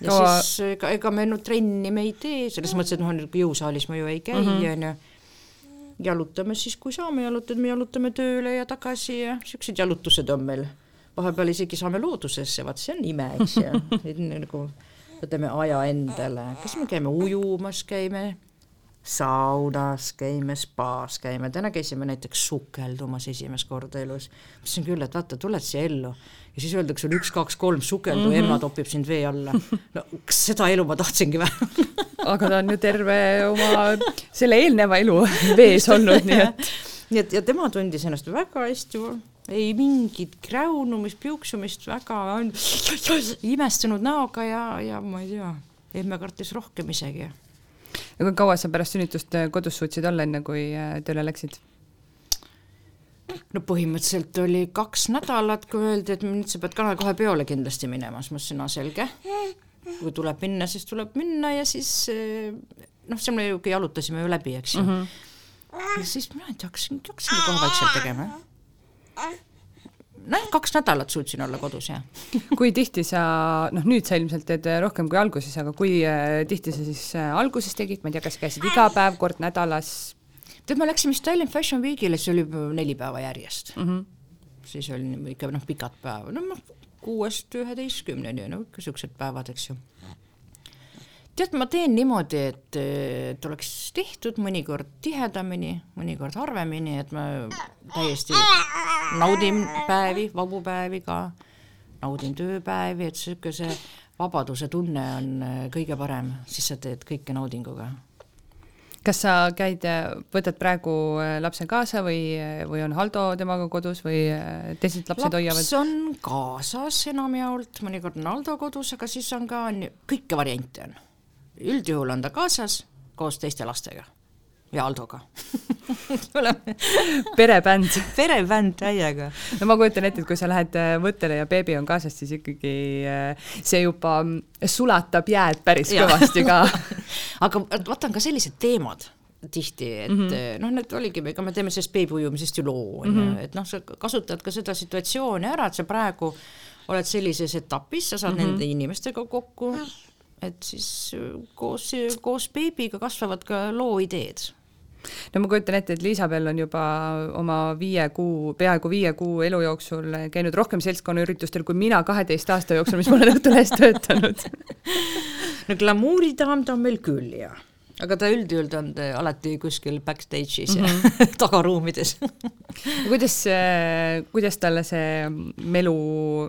ja Kaua... siis ega, ega me nüüd trenni me ei tee, selles mõttes, et noh, jõusaalis ma ju ei käi, mhm. onju. jalutame siis, kui saame jalutada, me jalutame tööle ja tagasi ja siuksed jalutused on meil. Vahepeal isegi saame loodusesse, vaat see on ime, eks ju, nagu võtame aja endale, kas me käime ujumas, käime saunas, käime spaas, käime, täna käisime näiteks sukeldumas esimest korda elus. mõtlesin küll, et vaata, tuled siia ellu ja siis öeldakse sulle üks, kaks, kolm, sukeldu mm, -hmm. ema topib sind vee alla. no kas seda elu ma tahtsingi või aga ta on ju terve oma selle eelneva elu vees olnud, nii et nii et ja tema tundis ennast väga hästi ei mingit kräunumist, piuksumist, väga imestunud näoga ja, ja ma ei tea, emme kartis rohkem isegi. ja kui kaua sa pärast sünnitust äh, kodus suutsid olla, enne kui äh, tööle läksid? no põhimõtteliselt oli kaks nädalat, kui öeldi, et nüüd sa pead ka kohe peole kindlasti minema, siis ma ütlesin, no selge. kui tuleb minna, siis tuleb minna ja siis äh, noh, seal me ju jalutasime ju läbi, eks ju mm. -hmm. ja siis mina hakkasin, hakkasingi kohe vaikselt tegema noh, kaks nädalat suutsin olla kodus, jah. kui tihti sa, noh nüüd sa ilmselt teed rohkem kui alguses, aga kui äh, tihti sa siis äh, alguses tegid, ma ei tea, kas käisid iga päev, kord nädalas? tead, me läksime vist Tallinn Fashion Weekile, see oli neli päeva järjest mm. -hmm. siis oli ikka noh, pikad päevad, no kuuest üheteistkümneni, no ikka siuksed päevad, eks ju tead, ma teen niimoodi, et, et oleks tehtud mõnikord tihedamini, mõnikord harvemini, et ma täiesti naudin päevi, vabu päevi ka, naudin tööpäevi, et sihuke see vabaduse tunne on kõige parem, siis sa teed kõike naudinguga. Kas sa käid, võtad praegu lapse kaasa või, või on Haldo temaga kodus või teised lapsed Laps hoiavad? laps on kaasas enamjaolt, mõnikord on Haldo kodus, aga siis on ka, kõike variante on üldjuhul on ta kaasas koos teiste lastega ja Aldoga oleme perebänd. perebänd täiega. no ma kujutan ette, et kui sa lähed äh, võttele ja beebi on kaasas, siis ikkagi äh, see juba mm, sulatab jääd päris ja. kõvasti ka aga vaata, on ka sellised teemad, tihti, et mm -hmm. noh, need oligi, ega me teeme sellest beebiujumisest ju loo, on ju, et noh, sa kasutad ka seda situatsiooni ära, et sa praegu oled sellises etapis, sa saad mm -hmm. nende inimestega kokku, et siis koos, koos beebiga kasvavad ka loo ideed. No ma kujutan ette, et Liisabel on juba oma viie kuu, peaaegu viie kuu elu jooksul käinud rohkem seltskonnaüritustel kui mina kaheteist aasta jooksul, mis ma olen Õhtulehes töötanud. No glamuuridaam ta on meil küll, jah aga ta üldjuhul on alati kuskil backstage'is mm -hmm. ja tagaruumides kuidas, kuidas talle see melu,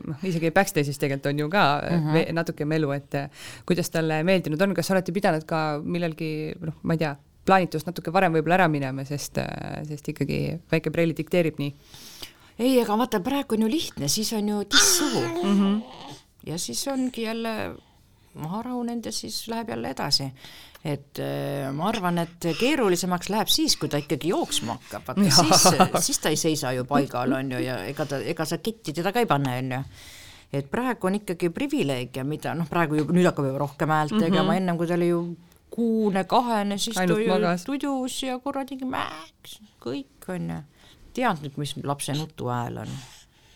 noh isegi backstage'is tegelikult on ju ka mm -hmm. natuke melu, et kuidas talle meeldinud on, kas olete pidanud ka millalgi, noh, ma ei tea, plaanitust natuke varem võib-olla ära minema, sest, sest ikkagi väike Preili dikteerib nii. ei, aga vaata, praegu on ju lihtne, siis on ju tiss suhu mm. -hmm. ja siis ongi jälle maha rahunenud ja siis läheb jälle edasi. et äh, ma arvan, et keerulisemaks läheb siis, kui ta ikkagi jooksma hakkab, vaata siis, siis ta ei seisa ju paigal, on ju, ja ega ta, ega sa ketti teda ka ei pane, on ju et praegu on ikkagi privileeg ja mida noh, praegu juba nüüd hakkab juba rohkem häält tegema mm -hmm., ennem kui ta oli ju kuune, kahene, siis ta oli tudus ja kuradi mäks, kõik on ju. tead nüüd, mis lapse nutuhääl on?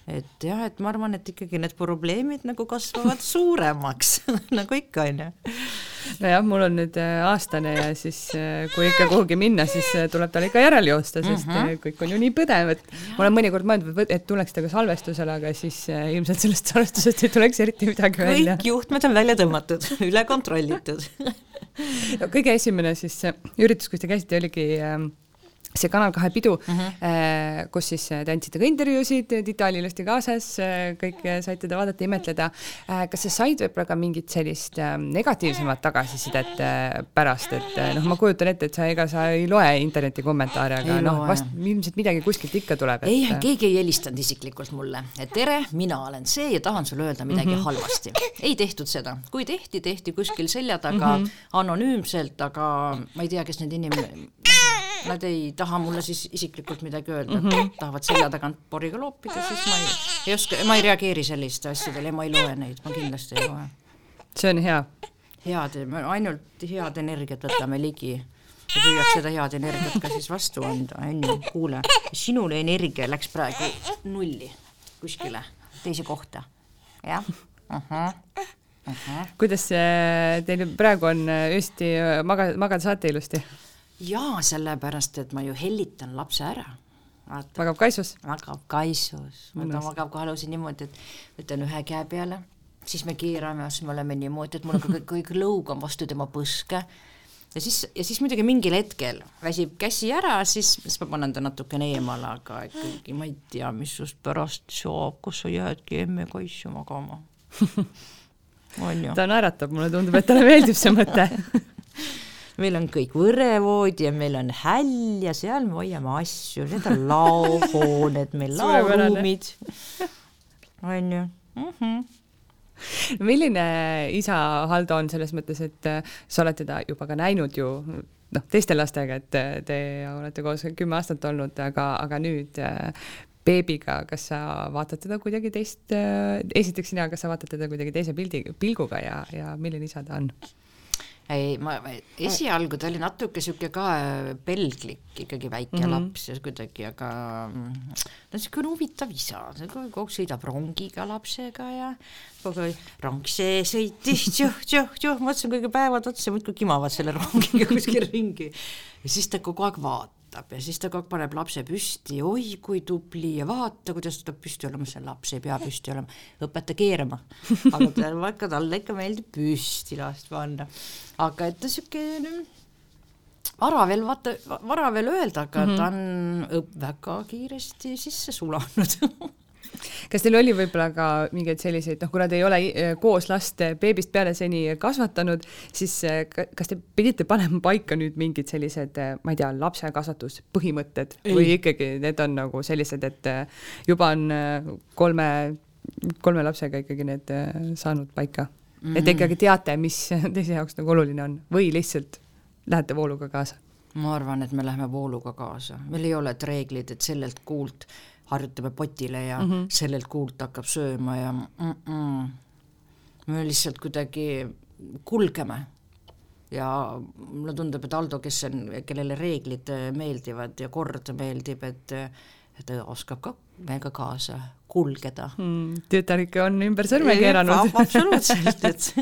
Et jah, et ma arvan, et ikkagi need probleemid nagu kasvavad suuremaks nagu ikka on ju nojah, mul on nüüd äh, aastane ja siis äh, kui ikka kuhugi minna, siis äh, tuleb tal ikka järele joosta, sest mm -hmm. kõik on ju nii põdev, et ma olen mõnikord mõelnud, et tuleks temaga salvestusele, aga siis ilmselt sellest salvestusest ei tuleks eriti midagi kõik välja. kõik juhtmed on välja tõmmatud, üle kontrollitud no kõige esimene siis üritus, kus te käisite, oligi ähm, see Kanal kahe pidu mm, -hmm. kus siis te andsite ka intervjuusid, Tita oli ilusti kaasas, kõik said teda vaadata, imetleda. kas sa said võib-olla ka mingit sellist negatiivsemat tagasisidet pärast, et noh, ma kujutan ette, et sa, ega sa ei loe interneti kommentaare, aga noh, vast ilmselt midagi kuskilt ikka tuleb et.... ei, keegi ei helistanud isiklikult mulle, et tere, mina olen see ja tahan sulle öelda midagi mm -hmm. halvasti. ei tehtud seda, kui tehti, tehti kuskil selja taga mm -hmm. anonüümselt, aga ma ei tea, kes need inimesed nad ei taha mulle siis isiklikult midagi öelda mm, -hmm. tahavad selja tagant poriga loopida, siis ma ei, ei oska, ma ei reageeri selliste asjadele ja ma ei loe neid, ma kindlasti ei loe. see on hea. head, me ainult head energiat võtame ligi ja püüaks seda head energiat ka siis vastu anda, on ju, kuule, sinule energia läks praegu nulli kuskile teise kohta, jah. -huh. Uh -huh. kuidas teil praegu on öösiti maga-, magada saate ilusti? Jaa, sellepärast, et ma ju hellitan lapse ära. magab kaisus? magab kaisus, magab kaelus niimoodi, et võtan ühe käe peale, siis me keerame, siis me oleme niimoodi, et mul on kõik, kõik lõug on vastu tema põske. Ja siis, ja siis muidugi mingil hetkel väsib käsi ära, siis, siis ma panen ta natukene eemale, aga ikkagi ma ei tea, mis sust pärast saab, kas sa jäädki emme kaisu magama? Ta naeratab, mulle tundub, et talle meeldib see mõte meil on kõik võrevoodi ja meil on häll ja seal me hoiame asju, need on laohooned, meil laoruumid, on ju mm. -hmm milline isa Haldo on selles mõttes, et äh, sa oled teda juba ka näinud ju noh, teiste lastega, et äh, te olete koos kümme aastat olnud, aga, aga nüüd äh, beebiga, kas sa vaatad teda kuidagi teist, esiteks sina, kas sa vaatad teda kuidagi teise pildi, pilguga ja, ja milline isa ta on? Ei, ma, esialgu ta oli natuke sihuke ka äh, pelglik ikkagi väike mm -hmm. laps ja kuidagi, aga mm, ta on siukene huvitav isa, kogu aeg sõidab rongiga lapsega ja kogu aeg rong see sõitis, tšuh-tšuh-tšuh, mõtlesin kõige päevad otsa, muudkui kimavad selle rongiga kuskil ringi. ja siis ta kogu aeg vaatab vaatab ja siis ta kogu aeg paneb lapse püsti, oi kui tubli ja vaata, kuidas ta peab püsti olema, see laps ei pea püsti olema, õpeta keerama. aga tal ikka, talle ikka meeldib püsti last panna. aga et ta sihuke vara veel vaata, vara veel öelda, aga mm -hmm. ta on väga kiiresti sisse sulanud kas teil oli võib-olla ka mingeid selliseid, noh, kuna te ei ole eh, koos last beebist peale seni kasvatanud, siis eh, kas te pidite panema paika nüüd mingid sellised, eh, ma ei tea, lapsekasvatuspõhimõtted ei. või ikkagi need on nagu sellised, et juba on kolme, kolme lapsega ikkagi need saanud paika mm? -hmm. et te ikkagi teate, mis teise jaoks nagu oluline on või lihtsalt lähete vooluga kaasa? ma arvan, et me läheme vooluga kaasa, meil ei ole reeglid, et sellelt kuult harjutame potile ja mm -hmm. sellelt kuult hakkab sööma ja mm -mm. me lihtsalt kuidagi kulgeme. ja mulle tundub, et Aldo, kes on, kellele reeglid äh, meeldivad ja kord meeldib, et et ta oskab ka meiega kaasa kulgeda mm,. tütar ikka on ümber sõrme keeranud. absoluutselt, et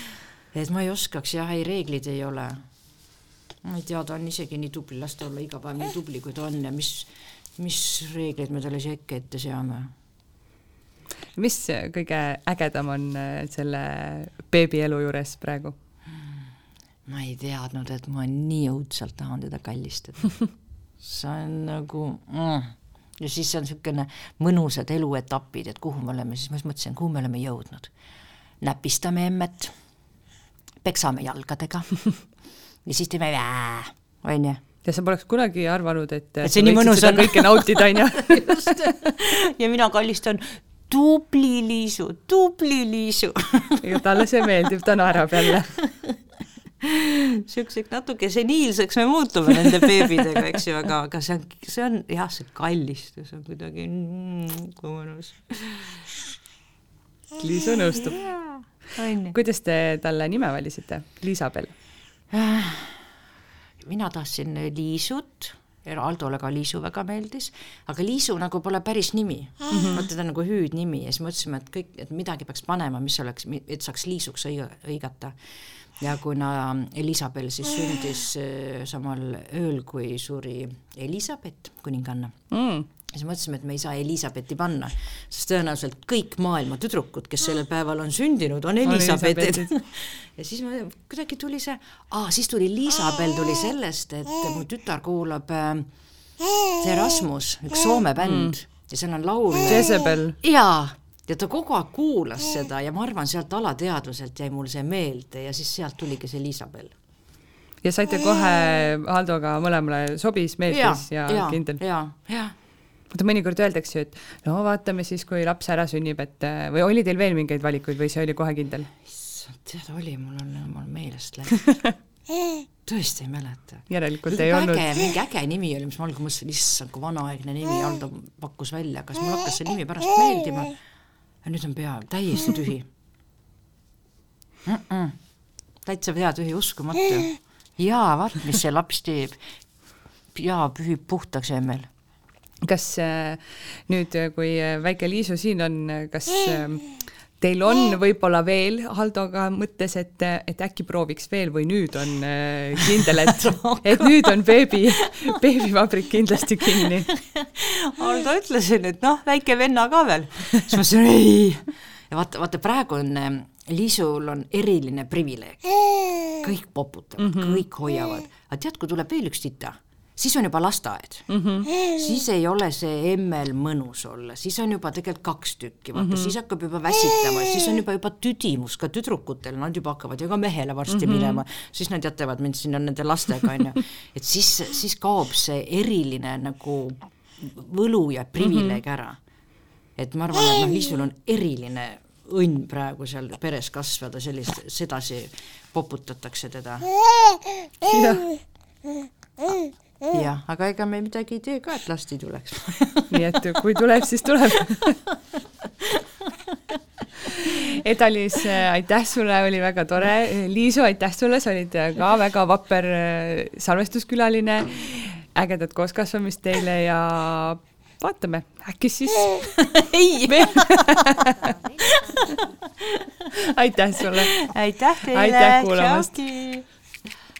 et ma ei oskaks jah, ei reeglid ei ole. ma ei tea, ta on isegi nii tubli, las ta olla iga päev nii tubli, kui ta on ja mis, mis reegleid me talle äkki ette seame mis kõige ägedam on äh, selle beebielu juures praegu? ma ei teadnud, et ma nii õudselt tahan teda kallistada see on nagu mm. ja siis on niisugune mõnusad eluetapid, et kuhu me oleme, siis ma mõtlesin, kuhu me oleme jõudnud. näpistame emmet, peksame jalgadega ja siis teeme vää, onju ja sa poleks kunagi arvanud, et et see nii mõnus on. kõike nautida, onju. just. ja mina kallistan tubli Liisu, tubli Liisu ja talle see meeldib, ta naerab jälle niisuguseks natuke seniilseks me muutume nende beebidega, eks ju, aga, aga see on, see on jah, see kallistus on kuidagi mm, kui mõnus. Liisu nõustub. kuidas te talle nime valisite, Liisabel? Mina tahtsin Liisut Aldole ka Liisu väga meeldis, aga Liisu nagu pole päris nimi mm. -hmm. vaata, ta on nagu hüüdnimi ja siis mõtlesime, et kõik, et midagi peaks panema, mis oleks, et saaks Liisuks õiga, õigata. ja kuna Elisabel siis sündis äh, samal ööl, kui suri Elizabeth, kuninganna mm siis mõtlesime, et me ei saa Elizabethi panna, sest tõenäoliselt kõik maailma tüdrukud, kes sellel päeval on sündinud, on Elizabethid ja siis ma, kuidagi tuli see, aa, siis tuli Liisabel tuli sellest, et mu tütar kuulab äh, see Rasmus, üks Soome bänd mm. ja seal on laul. Jezebel. jaa, ja ta kogu aeg kuulas seda ja ma arvan, sealt alateadvuselt jäi mul see meelde ja siis sealt tuligi see Liisabel ja saite kohe Haldoga mõlemale sobis, meeldis ja, ja, ja kindel? ja, ja vaata mõnikord öeldakse ju, et no vaatame siis, kui laps ära sünnib, et või oli teil veel mingeid valikuid või see oli kohe kindel? issand, tead oli, mul on, mul meelest läinud tõesti ei mäleta. järelikult ei olnud. mingi äge nimi oli, mis ma algul mõtlesin, issand, kui vanaaegne nimi Aldo pakkus välja, kas mul hakkas see nimi pärast meeldima. ja nüüd on pea täiesti tühi mm. -mm. täitsa pea tühi, uskumatu. jaa, vaat, mis see laps teeb. jaa, pühib puhtaks emmel kas äh, nüüd, äh, kui äh, väike Liisu siin on, kas teil on võib-olla veel Haldoga mõttes, et, et äkki prooviks veel või nüüd on kindel, et et nüüd on beebi, beebivabrik kindlasti kinni? Haldo ütlesin, et noh, väike venna ka veel. siis ma ütlesin ei. ja vaata, vaata praegu on Liisul on eriline privileeg. kõik poputavad mm, -hmm. kõik hoiavad, aga tead, kui tuleb veel üks tita siis on juba lasteaed mm. -hmm. siis ei ole see emmel mõnus olla, siis on juba tegelikult kaks tükki, vaata mm, -hmm. siis hakkab juba väsitama, siis on juba juba tüdimus ka tüdrukutel, nad juba hakkavad ju ka mehele varsti mm -hmm. minema, siis nad jätavad mind sinna nende lastega, on ju. et siis, siis kaob see eriline nagu võlu ja privileeg mm -hmm. ära. et ma arvan, et noh, Liisul on eriline õnn praegu seal peres kasvada, sellist, sedasi poputatakse teda. jah jah, aga ega me midagi ei tee ka, et last ei tuleks nii et kui tuleb, siis tuleb Eda-Liis, aitäh sulle, oli väga tore. Liisu, aitäh sulle, sa olid ka väga vapper äh, salvestuskülaline. ägedat kooskasvamist teile ja vaatame, äkki siis ei aitäh sulle. aitäh teile. aitäh kuulamast